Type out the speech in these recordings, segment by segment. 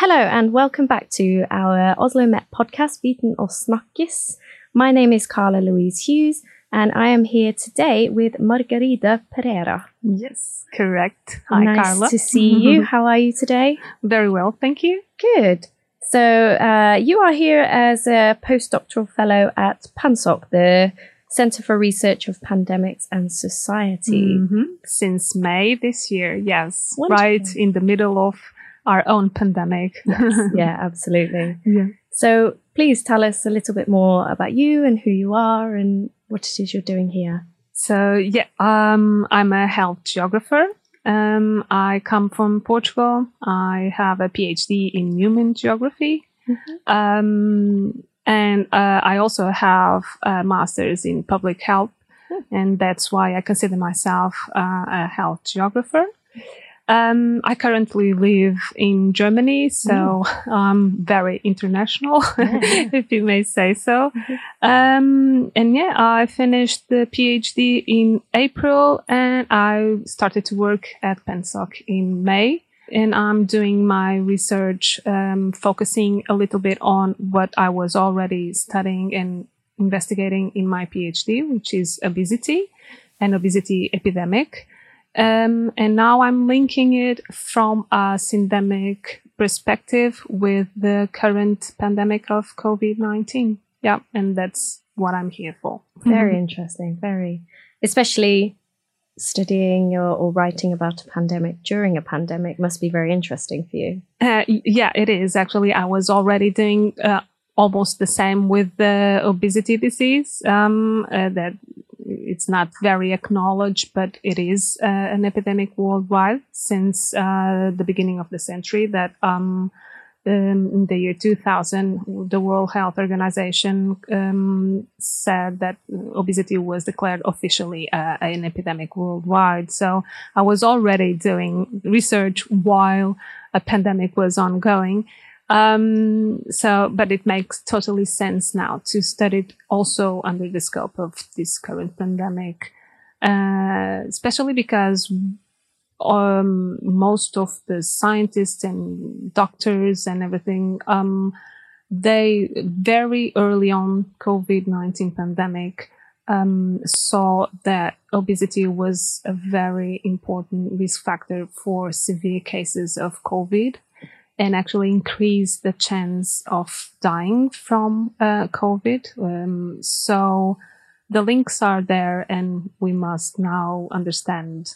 Hello, and welcome back to our Oslo Met podcast, Viten og Snakkis. My name is Carla Louise Hughes, and I am here today with Margarida Pereira. Yes, correct. Hi, nice Carla. to see you. How are you today? Very well, thank you. Good. So, uh, you are here as a postdoctoral fellow at PANSOC, the Center for Research of Pandemics and Society. Mhm. Since May this year, yes, Wonderful. right in the middle of our own pandemic. yeah, absolutely. yeah. So, please tell us a little bit more about you and who you are and what it is you're doing here. So yeah, um, I'm a health geographer. Um, I come from Portugal. I have a PhD in human geography. Um, and uh, I also have a master's in public health, and that's why I consider myself uh, a health geographer. Um, I currently live in Germany, so I'm very international, Yeah. if you may say so. Um, and yeah, I finished the PhD in April, and I started to work at PanSoc in May and I'm doing my research um, focusing a little bit on what I was already studying and investigating in my PhD, which is obesity and obesity epidemic. Um, and now I'm linking it from a syndemic perspective with the current pandemic of COVID 19. Yeah, and that's what I'm here for. Very interesting. Very, especially studying or, or writing about a pandemic during a pandemic must be very interesting for you. Uh, yeah, it is actually. I was already doing uh, almost the same with the obesity disease. Um, uh, that it's not very acknowledged, but it is uh, an epidemic worldwide since uh, the beginning of the century. That um, um, in the year 2000, the World Health Organization um, said that obesity was declared officially uh, an epidemic worldwide. So I was already doing research while a pandemic was ongoing. Um, so, but it makes totally sense now to study it also under the scope of this current pandemic, uh, especially because um, most of the scientists and doctors and everything, um, they very early on COVID-19 pandemic, um, saw that obesity was a very important risk factor for severe cases of COVID and actually increase the chance of dying from uh, COVID. Um, so the links are there, and we must now understand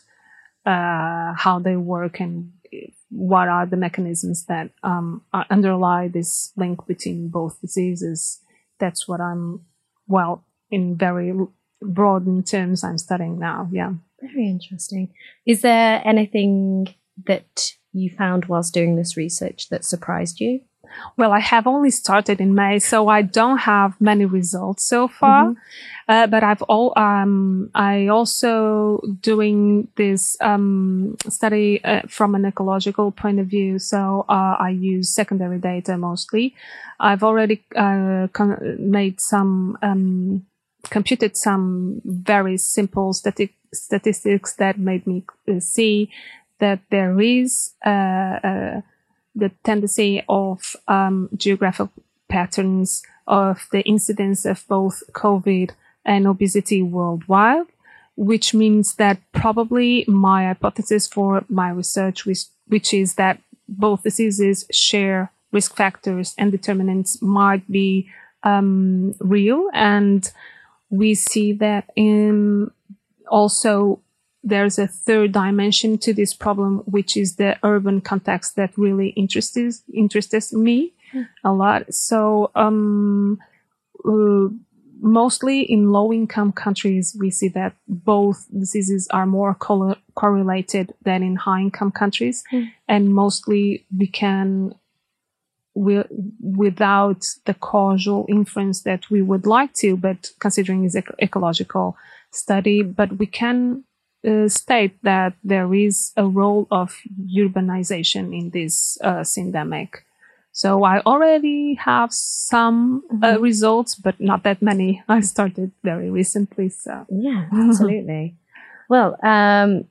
uh, how they work and what are the mechanisms that um, underlie this link between both diseases. That's what I'm, well, in very broad terms, I'm studying now. Yeah. Very interesting. Is there anything that you found whilst doing this research that surprised you? Well, I have only started in May, so I don't have many results so far. Uh, but I've all um, I also doing this um, study uh, from an ecological point of view. So uh, I use secondary data mostly. I've already uh, con- made some um, computed some very simple static statistics that made me uh, see that there is uh, uh, the tendency of um, geographic patterns of the incidence of both COVID and obesity worldwide, which means that probably my hypothesis for my research, which, which is that both diseases share risk factors and determinants, might be um, real. And we see that in also there's a third dimension to this problem, which is the urban context that really interests interests me a lot. So, um, uh, mostly in low income countries, we see that both diseases are more col- correlated than in high income countries, and mostly we can. wi- without the causal inference that we would like to, but considering is ec- ecological study, but we can uh, state that there is a role of urbanization in this uh, syndemic. So I already have some uh, results, but not that many. I started very recently, so Yeah, absolutely. well, um,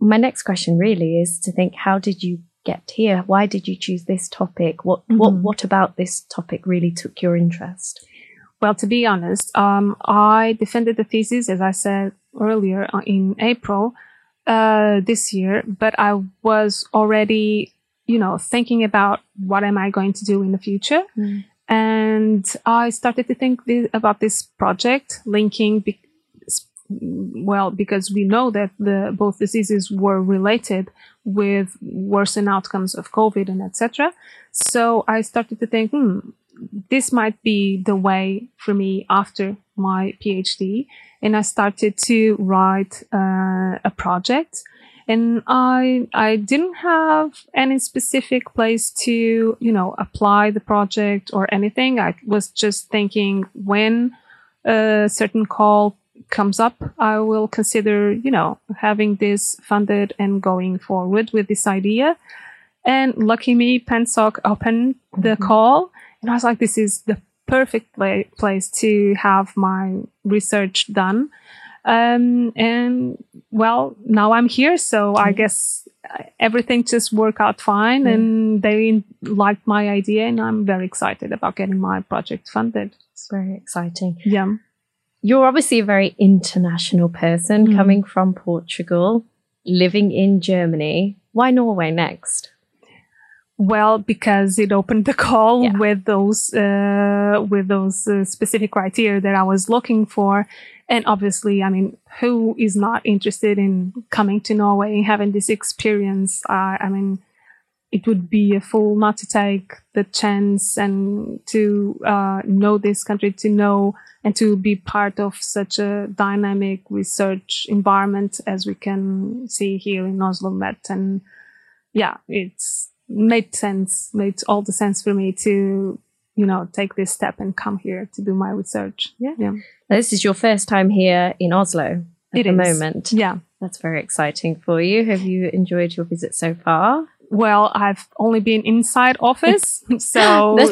my next question really is to think how did you get here? Why did you choose this topic? What mm-hmm. what what about this topic really took your interest? Well, to be honest, um, I defended the thesis, as I said earlier, uh, in April uh, this year, but I was already, you know, thinking about what am I going to do in the future. Mm. And I started to think th- about this project linking, be- well, because we know that the both diseases were related with worsened outcomes of COVID and etc. So I started to think, hmm, this might be the way for me after my PhD. And I started to write uh, a project. And I I didn't have any specific place to you know apply the project or anything. I was just thinking when a certain call comes up, I will consider you know having this funded and going forward with this idea. And lucky me, PanSoc opened the mm-hmm. call and I was like, this is the perfect place to have my research done. Um, and well, now I'm here, so I guess everything just worked out fine, mm. and they liked my idea, and I'm very excited about getting my project funded. It's very exciting. Yeah. You're obviously a very international person mm. coming from Portugal, living in Germany. Why Norway next? Well because it opened the call yeah. with those uh, with those uh, specific criteria that I was looking for. And obviously I mean who is not interested in coming to Norway and having this experience? Uh, I mean it would be a fool not to take the chance and to uh, know this country to know and to be part of such a dynamic research environment as we can see here in Oslo Met. And yeah it's made sense, made all the sense for me to, you know, take this step and come here to do my research. Yeah. Yeah. This is your first time here in Oslo at it the is. moment. Yeah. That's very exciting for you. Have you enjoyed your visit so far? Well, I've only been inside office, so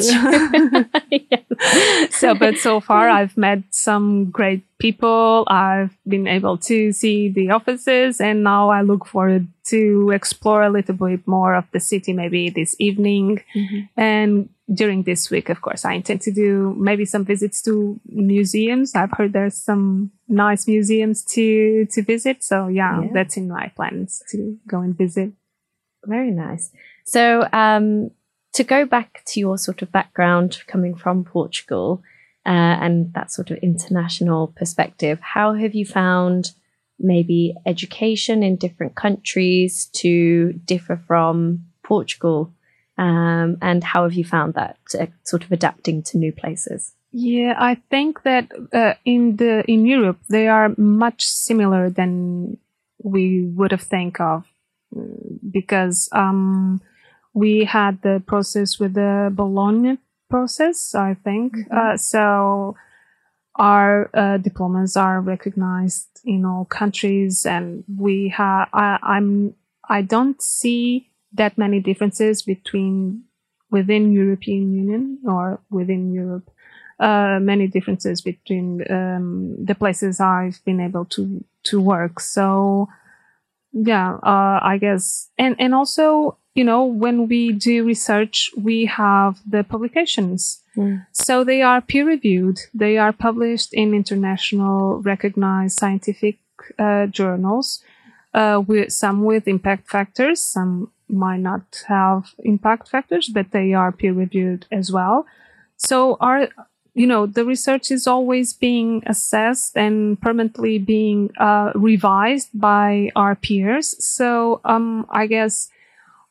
so but so far I've met some great people. I've been able to see the offices, and now I look forward to explore a little bit more of the city, maybe this evening, mm-hmm. and during this week, of course, I intend to do maybe some visits to museums. I've heard there's some nice museums to to visit, so yeah. yeah. that's in my plans to go and visit. Very nice. So, um, to go back to your sort of background coming from Portugal uh, and that sort of international perspective, how have you found maybe education in different countries to differ from Portugal? Um, and how have you found that uh, sort of adapting to new places? Yeah, I think that uh, in the in Europe they are much similar than we would have think of because um, we had the process with the Bologna process, I think. Mm-hmm. Uh, so our uh, diplomas are recognized in all countries, and we have. I'm. I don't see that many differences between within European Union or within Europe. Uh, many differences between um, the places I've been able to to work. So yeah uh, i guess. And and also you know when we do research we have the publications. Mm. so they are peer reviewed they are published in international recognized scientific uh, journals uh, with some with impact factors. Some might not have impact factors but they are peer reviewed as well. So our you know the research is always being assessed and permanently being uh, revised by our peers. So um, i guess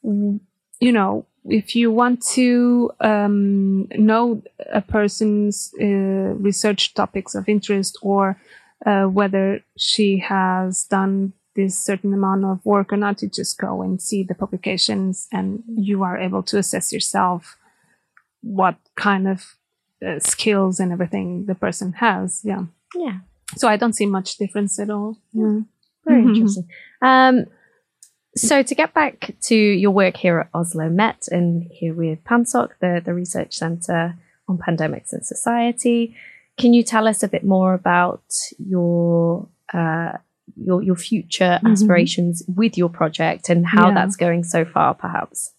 you know if you want to um, know a person's uh, research topics of interest or uh, whether she has done this certain amount of work or not you just go and see the publications and you are able to assess yourself what kind of uh, skills and everything the person has. Yeah. Yeah. So I don't see much difference at all. Yeah. Very mm-hmm. interesting. Um, so to get back to your work here at Oslo Met and here with PanSoc, the, the Research Centre on Pandemics and Society, can you tell us a bit more about your uh, your your future mm-hmm. aspirations with your project and how yeah. that's going so far, perhaps.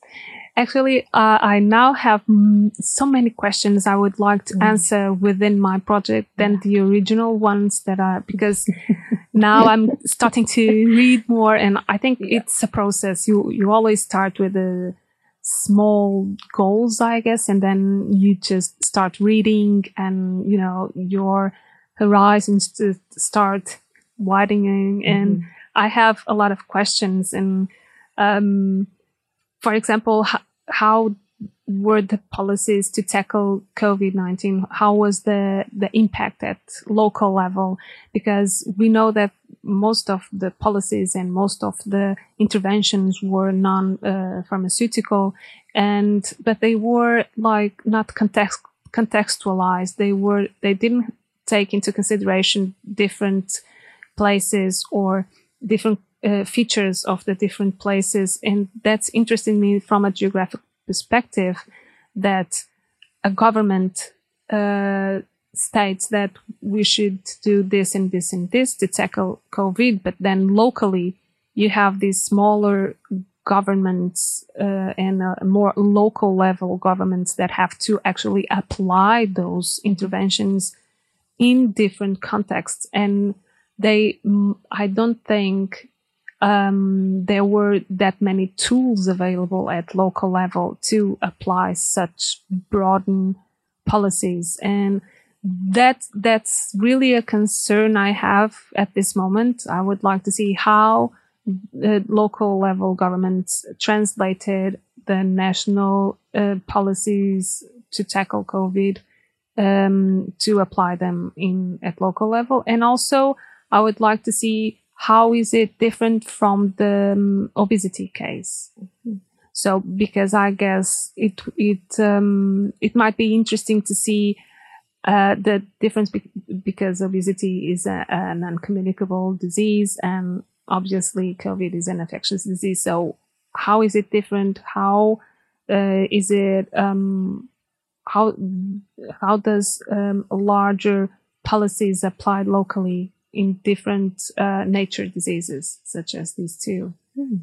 Actually, uh, I now have mm, so many questions I would like to mm. answer within my project than the original ones that are because now I'm starting to read more, and I think yeah. it's a process. You you always start with the small goals, I guess, and then you just start reading, and you know your horizons to start widening. Mm-hmm. And I have a lot of questions, and um, for example, how were the policies to tackle COVID-19? How was the, the impact at local level? Because we know that most of the policies and most of the interventions were non-pharmaceutical uh, and, but they were like not context, contextualized. They were, they didn't take into consideration different places or different uh, features of the different places. And that's interesting me from a geographic perspective that a government uh, states that we should do this and this and this to tackle COVID, but then locally you have these smaller governments uh, and more local level governments that have to actually apply those interventions in different contexts and they i don't think um, there were that many tools available at local level to apply such broaden policies and that that's really a concern I have at this moment. I would like to see how the local level governments translated the national uh, policies to tackle COVID um, to apply them in at local level, and also I would like to see how is it different from the um, obesity case? Mm-hmm. So, because I guess it it um, it might be interesting to see uh, the difference be- because obesity is a, a non-communicable disease, and obviously COVID is an infectious disease. So, how is it different? How uh, is it? Um, how how does um, larger policies applied locally in different uh, nature diseases, such as these two. Mm.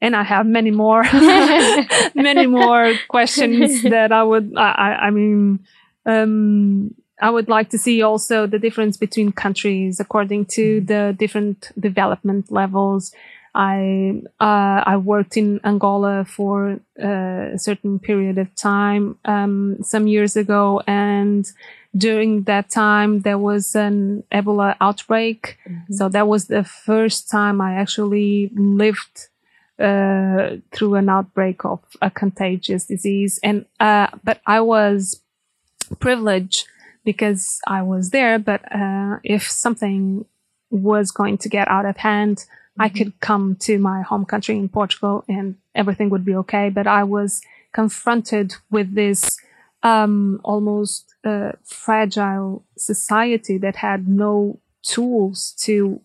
And I have many more, many more questions that I would, I, I mean, um, I would like to see also the difference between countries according to mm. the different development levels. I uh, I worked in Angola for uh, a certain period of time um, some years ago, and during that time there was an Ebola outbreak. Mm-hmm. So that was the first time I actually lived uh, through an outbreak of a contagious disease. And uh, but I was privileged because I was there. But uh, if something was going to get out of hand. I could come to my home country in Portugal and everything would be okay. But I was confronted with this um, almost uh, fragile society that had no tools to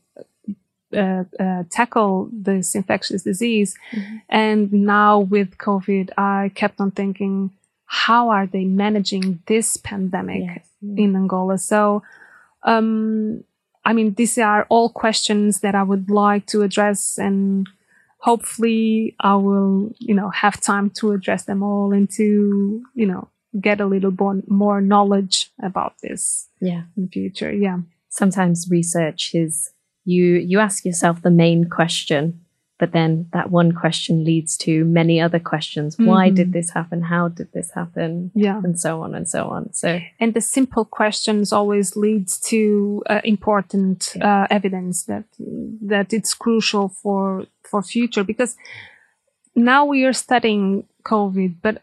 uh, uh, tackle this infectious disease. Mm-hmm. And now with COVID, I kept on thinking, how are they managing this pandemic yes. in Angola? So, um, I mean, these are all questions that I would like to address and hopefully I will, you know, have time to address them all and to, you know, get a little more knowledge about this yeah. in the future. Yeah. Sometimes research is you you ask yourself the main question but then that one question leads to many other questions mm-hmm. why did this happen how did this happen yeah and so on and so on so and the simple questions always leads to uh, important yeah. uh, evidence that that it's crucial for for future because now we are studying covid but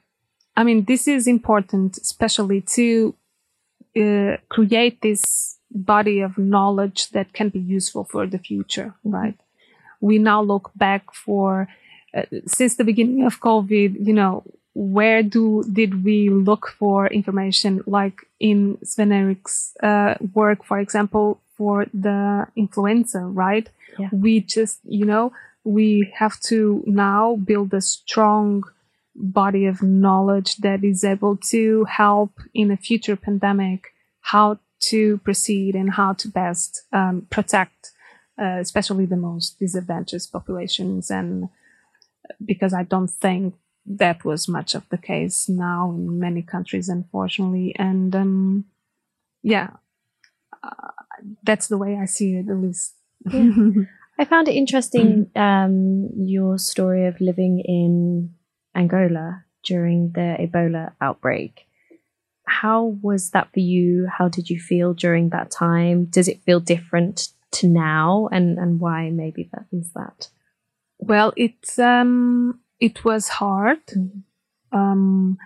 I mean, this is important, especially to uh, create this body of knowledge that can be useful for the future, mm-hmm. right? We now look back for uh, since the beginning of COVID, you know, where do did we look for information like in Svenn-Erik's uh, work, for example, for the influenza, right? Yeah. We just, you know, we have to now build a strong body of knowledge that is able to help in a future pandemic how to proceed and how to best um, protect uh, especially the most disadvantaged populations. And because I don't think that was much of the case now in many countries, unfortunately. And um, yeah, uh, that's the way I see it, at least. Yeah. I found it interesting um, your story of living in Angola during the Ebola outbreak. How was that for you? How did you feel during that time? Does it feel different to now, and and why maybe that is that? Well, it's um, it was hard. Mm-hmm. Um,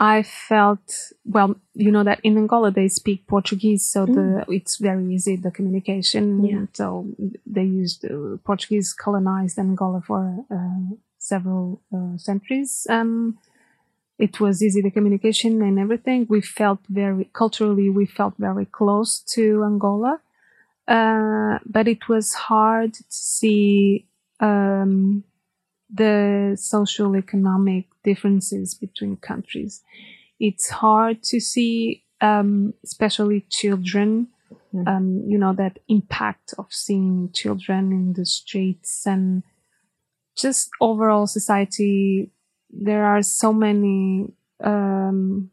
I felt well, you know that in Angola they speak Portuguese, so mm. the it's very easy the communication. Yeah. So they used uh, Portuguese colonized Angola for uh, several uh, centuries. Um, it was easy the communication and everything. We felt very culturally we felt very close to Angola, uh, but it was hard to see um, the social economic differences between countries. It's hard to see, um, especially children, mm-hmm. um, you know, that impact of seeing children in the streets and just overall society. There are so many um,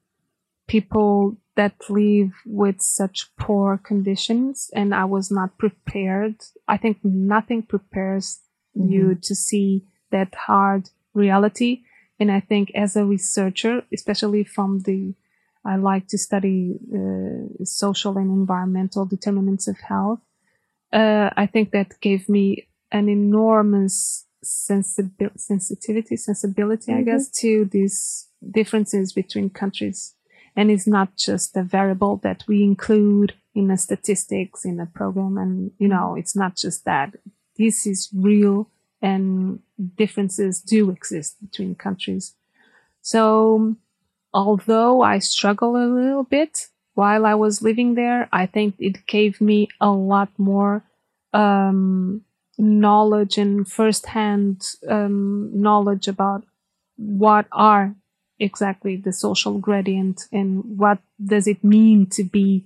people that live with such poor conditions, and I was not prepared. I think nothing prepares mm-hmm. you to see that hard reality. And I think as a researcher, especially from the, I like to study uh, social and environmental determinants of health. Uh, I think that gave me an enormous sensibil- sensitivity, sensibility, mm-hmm. I guess, to these differences between countries. And it's not just a variable that we include in the statistics in the program. And, you know, it's not just that. This is real and differences do exist between countries. So, although I struggle a little bit while I was living there, I think it gave me a lot more um, knowledge and firsthand um, knowledge about what are exactly the social gradient and what does it mean to be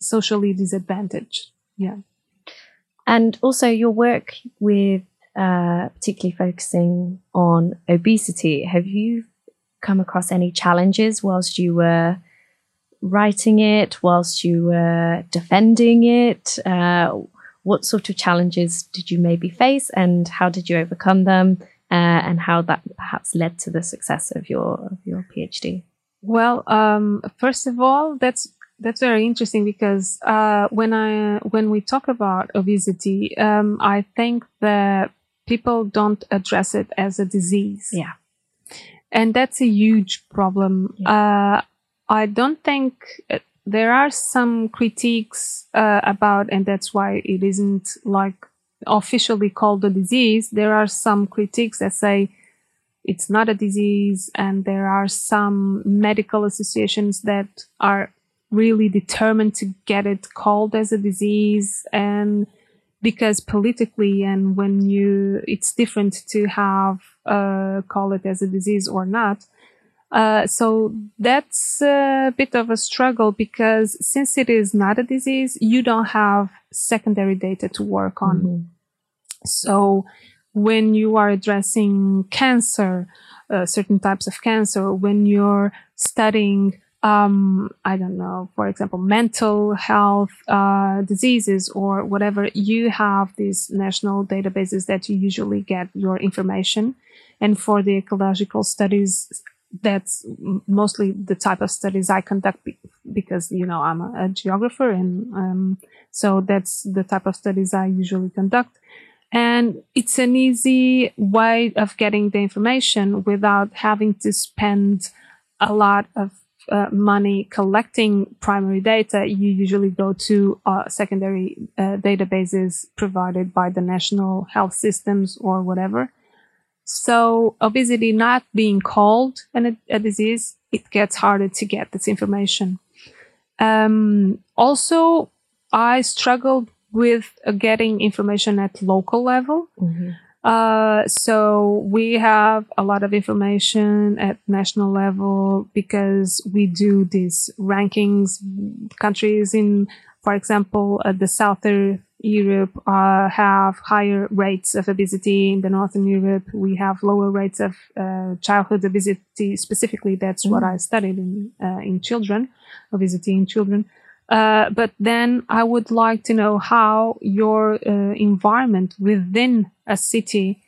socially disadvantaged. Yeah. And also your work with uh, particularly focusing on obesity. Have you come across any challenges whilst you were writing it, whilst you were defending it? Uh, what sort of challenges did you maybe face, and how did you overcome them? Uh, and how that perhaps led to the success of your of your PhD. Well, um, first of all, that's that's very interesting because uh, when I when we talk about obesity, um, I think that people don't address it as a disease. Yeah. And that's a huge problem. Yeah. Uh, I don't think uh, there are some critiques uh, about, and that's why it isn't like officially called a disease. There are some critiques that say it's not a disease, and there are some medical associations that are really determined to get it called as a disease and because politically and when you it's different to have uh, call it as a disease or not uh, so that's a bit of a struggle because since it is not a disease you don't have secondary data to work on mm-hmm. so when you are addressing cancer uh, certain types of cancer when you're studying um, I don't know, for example, mental health uh, diseases or whatever, you have these national databases that you usually get your information. And for the ecological studies, that's mostly the type of studies I conduct because, you know, I'm a, a geographer. And um, so that's the type of studies I usually conduct. And it's an easy way of getting the information without having to spend a lot of uh, money collecting primary data, you usually go to uh, secondary uh, databases provided by the national health systems or whatever. So obesity not being called an, a disease, it gets harder to get this information. Um, also, I struggled with uh, getting information at local level. Mm-hmm. Uh, so we have a lot of information at national level because we do these rankings countries in, for example, uh, the southern Europe uh, have higher rates of obesity. In the Northern Europe, we have lower rates of uh, childhood obesity. Specifically, that's mm. what I studied in uh, in children, obesity in children. Uh, but then I would like to know how your uh, environment within a city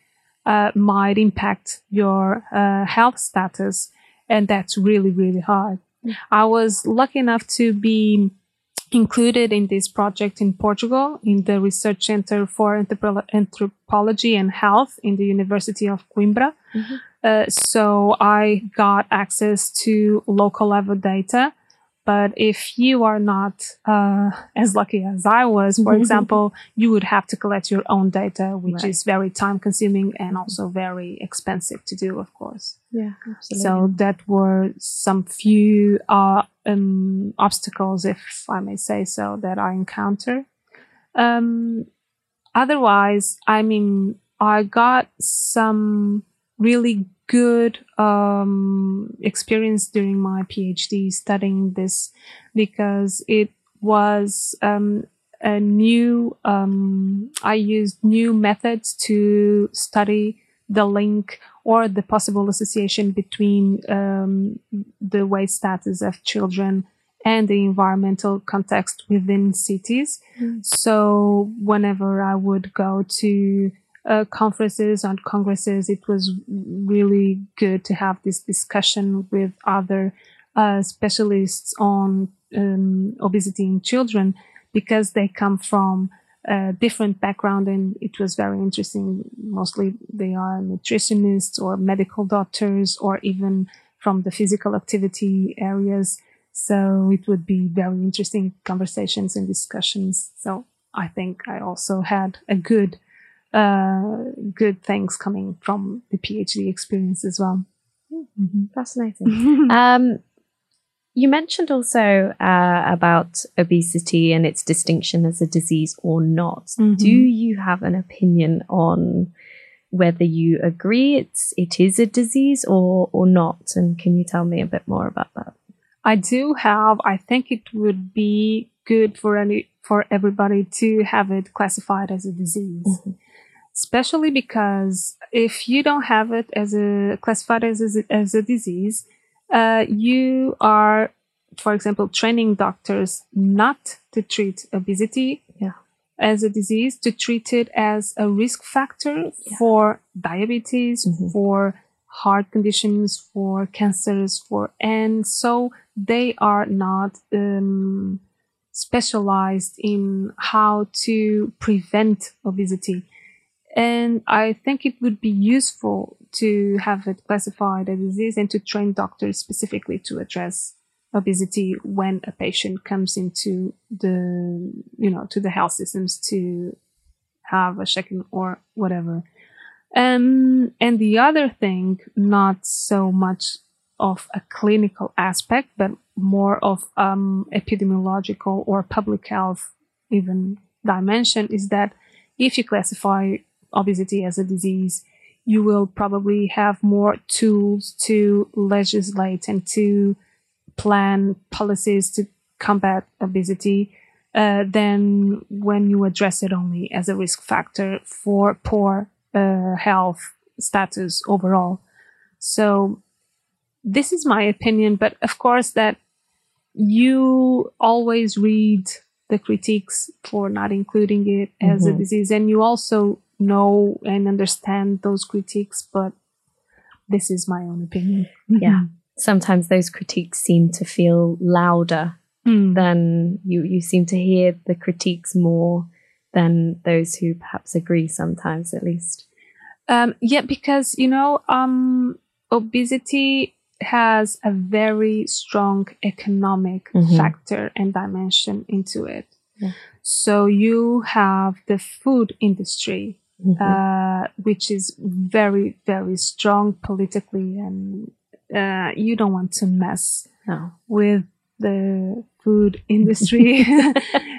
uh, might impact your health status, and that's really really hard. Mm. I was lucky enough to be included in this project in Portugal in the Research Center for Anthropology and Health in the University of Coimbra. Mm-hmm. Uh, so I got access to local level data but if you are not uh, as lucky as I was, for example, you would have to collect your own data, which right. is very time consuming and also very expensive to do, of course. Yeah, absolutely. So that were some few uh, um, obstacles, if I may say so, that I encounter. Um, otherwise, I mean, I got some really good um, experience during my PhD studying this because it was um, a new, um, I used new methods to study the link or the possible association between um, the weight status of children and the environmental context within cities. Mm. So whenever I would go to uh, conferences and congresses, it was really good to have this discussion with other uh, specialists on um, obesity in children because they come from a different background and it was very interesting. Mostly they are nutritionists or medical doctors or even from the physical activity areas. So it would be very interesting conversations and discussions. So I think I also had a good uh, good things coming from the PhD experience as well. Mm-hmm. Fascinating. um, you mentioned also uh, about obesity and its distinction as a disease or not. Mm-hmm. Do you have an opinion on whether you agree it's it is a disease or or not? And can you tell me a bit more about that? I do have. I think it would be good for any for everybody to have it classified as a disease. Mm-hmm especially because if you don't have it as a classified as a, as a disease, uh, you are, for example, training doctors not to treat obesity yeah. as a disease, to treat it as a risk factor yeah. for diabetes, mm-hmm. for heart conditions, for cancers, for and so they are not um, specialized in how to prevent obesity and I think it would be useful to have it classified as a disease and to train doctors specifically to address obesity when a patient comes into the, you know, to the health systems to have a check-in or whatever. Um, and the other thing, not so much of a clinical aspect, but more of um, epidemiological or public health even dimension is that if you classify obesity as a disease, you will probably have more tools to legislate and to plan policies to combat obesity uh, than when you address it only as a risk factor for poor uh, health status overall. So this is my opinion, but of course that you always read the critiques for not including it as mm-hmm. a disease and you also know and understand those critiques, but this is my own opinion. yeah. Sometimes those critiques seem to feel louder mm. than you, you seem to hear the critiques more than those who perhaps agree sometimes at least. Um, yeah, because, you know, um, obesity has a very strong economic mm-hmm. factor and dimension into it. Yeah. So you have the food industry mm-hmm. uh, which is very, very strong politically, and uh, you don't want to mess no. with the food industry. uh,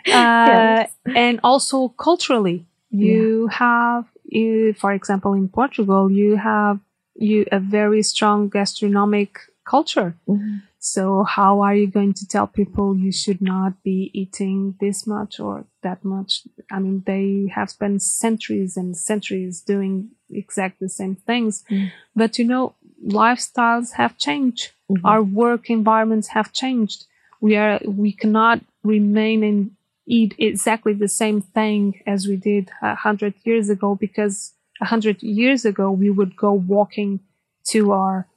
yes. And also culturally, you yeah. have, you, for example, in Portugal, you have you a very strong gastronomic culture. Mm-hmm. So how are you going to tell people you should not be eating this much or that much? I mean, they have spent centuries and centuries doing exactly the same things. Mm. But you know, lifestyles have changed. Mhm. Our work environments have changed. We are, we cannot remain and eat exactly the same thing as we did a hundred years ago because a hundred years ago we would go walking to our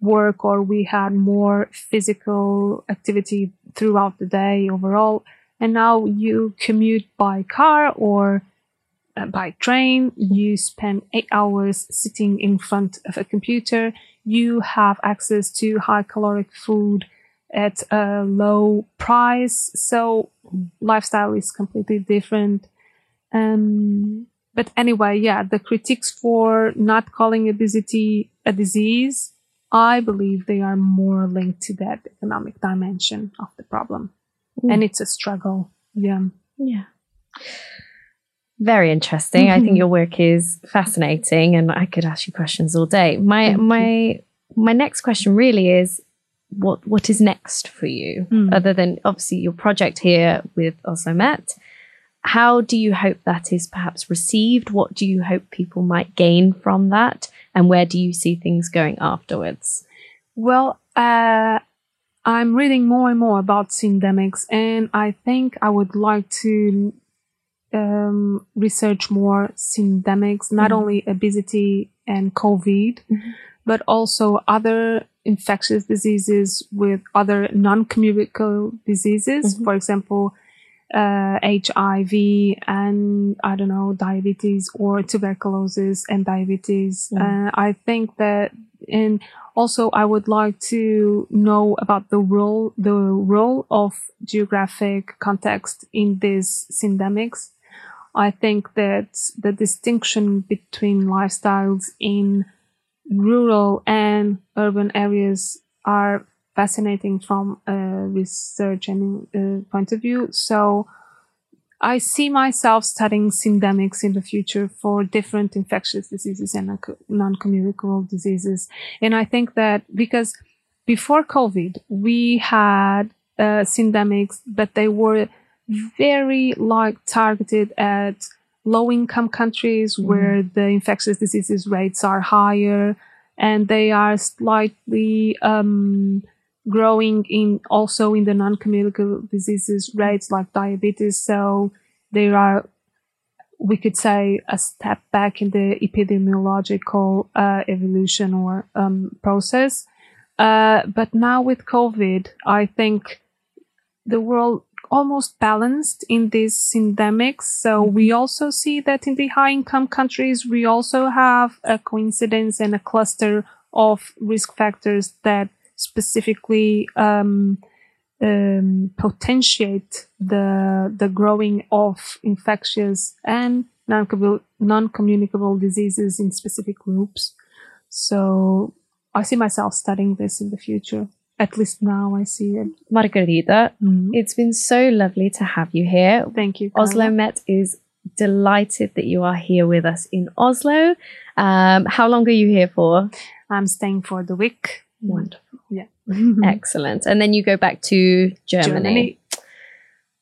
work or we had more physical activity throughout the day overall. And now you commute by car or uh, by train. You spend eight hours sitting in front of a computer. You have access to high caloric food at a low price. So lifestyle is completely different. Um, but anyway, yeah, the critiques for not calling obesity a disease, I believe they are more linked to that economic dimension of the problem. And it's a struggle. Yeah. Yeah. Very interesting. I think Mhm. your work is fascinating and I could ask you questions all day. My Thank you. my my next question really is what what is next for you Mm. other than obviously your project here with Oslo Met? How do you hope that is perhaps received? What do you hope people might gain from that? And where do you see things going afterwards? Well, uh, I'm reading more and more about syndemics, and I think I would like to um, research more syndemics, not Mhm. only obesity and COVID, Mhm. but also other infectious diseases with other non-communicable diseases. Mhm. For example, uh, HIV and I don't know diabetes or tuberculosis and diabetes. Mm. Uh, I think that, and also I would like to know about the role the role of geographic context in these syndemics. I think that the distinction between lifestyles in rural and urban areas are fascinating from a research and uh, point of view. So I see myself studying syndemics in the future for different infectious diseases and non communicable diseases. And I think that because before COVID, we had uh, syndemics, but they were very like targeted at low income countries Mhm. where the infectious diseases rates are higher and they are slightly um, growing in also in the non-communicable diseases rates like diabetes. So there are, we could say, a step back in the epidemiological uh, evolution or um, process. Uh, but now with COVID, I think the world almost balanced in these syndemics. So we also see that in the high income countries, we also have a coincidence and a cluster of risk factors that specifically um, um, potentiate the the growing of infectious and non non-communicable diseases in specific groups. So I see myself studying this in the future. At least now I see it. Margarida, Mm. it's been so lovely to have you here. Thank you. Carla. Oslo Met is delighted that you are here with us in Oslo. Um, how long are you here for? I'm staying for the week. Mm. Wonderful. Yeah. Excellent. And then you go back to Germany. Germany.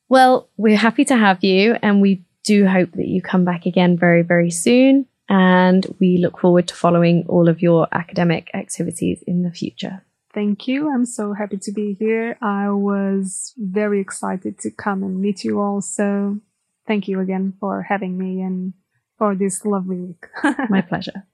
Well, we're happy to have you, and we do hope that you come back again very, very soon. And we look forward to following all of your academic activities in the future. Thank you. I'm so happy to be here. I was very excited to come and meet you all. So thank you again for having me and for this lovely week. My pleasure.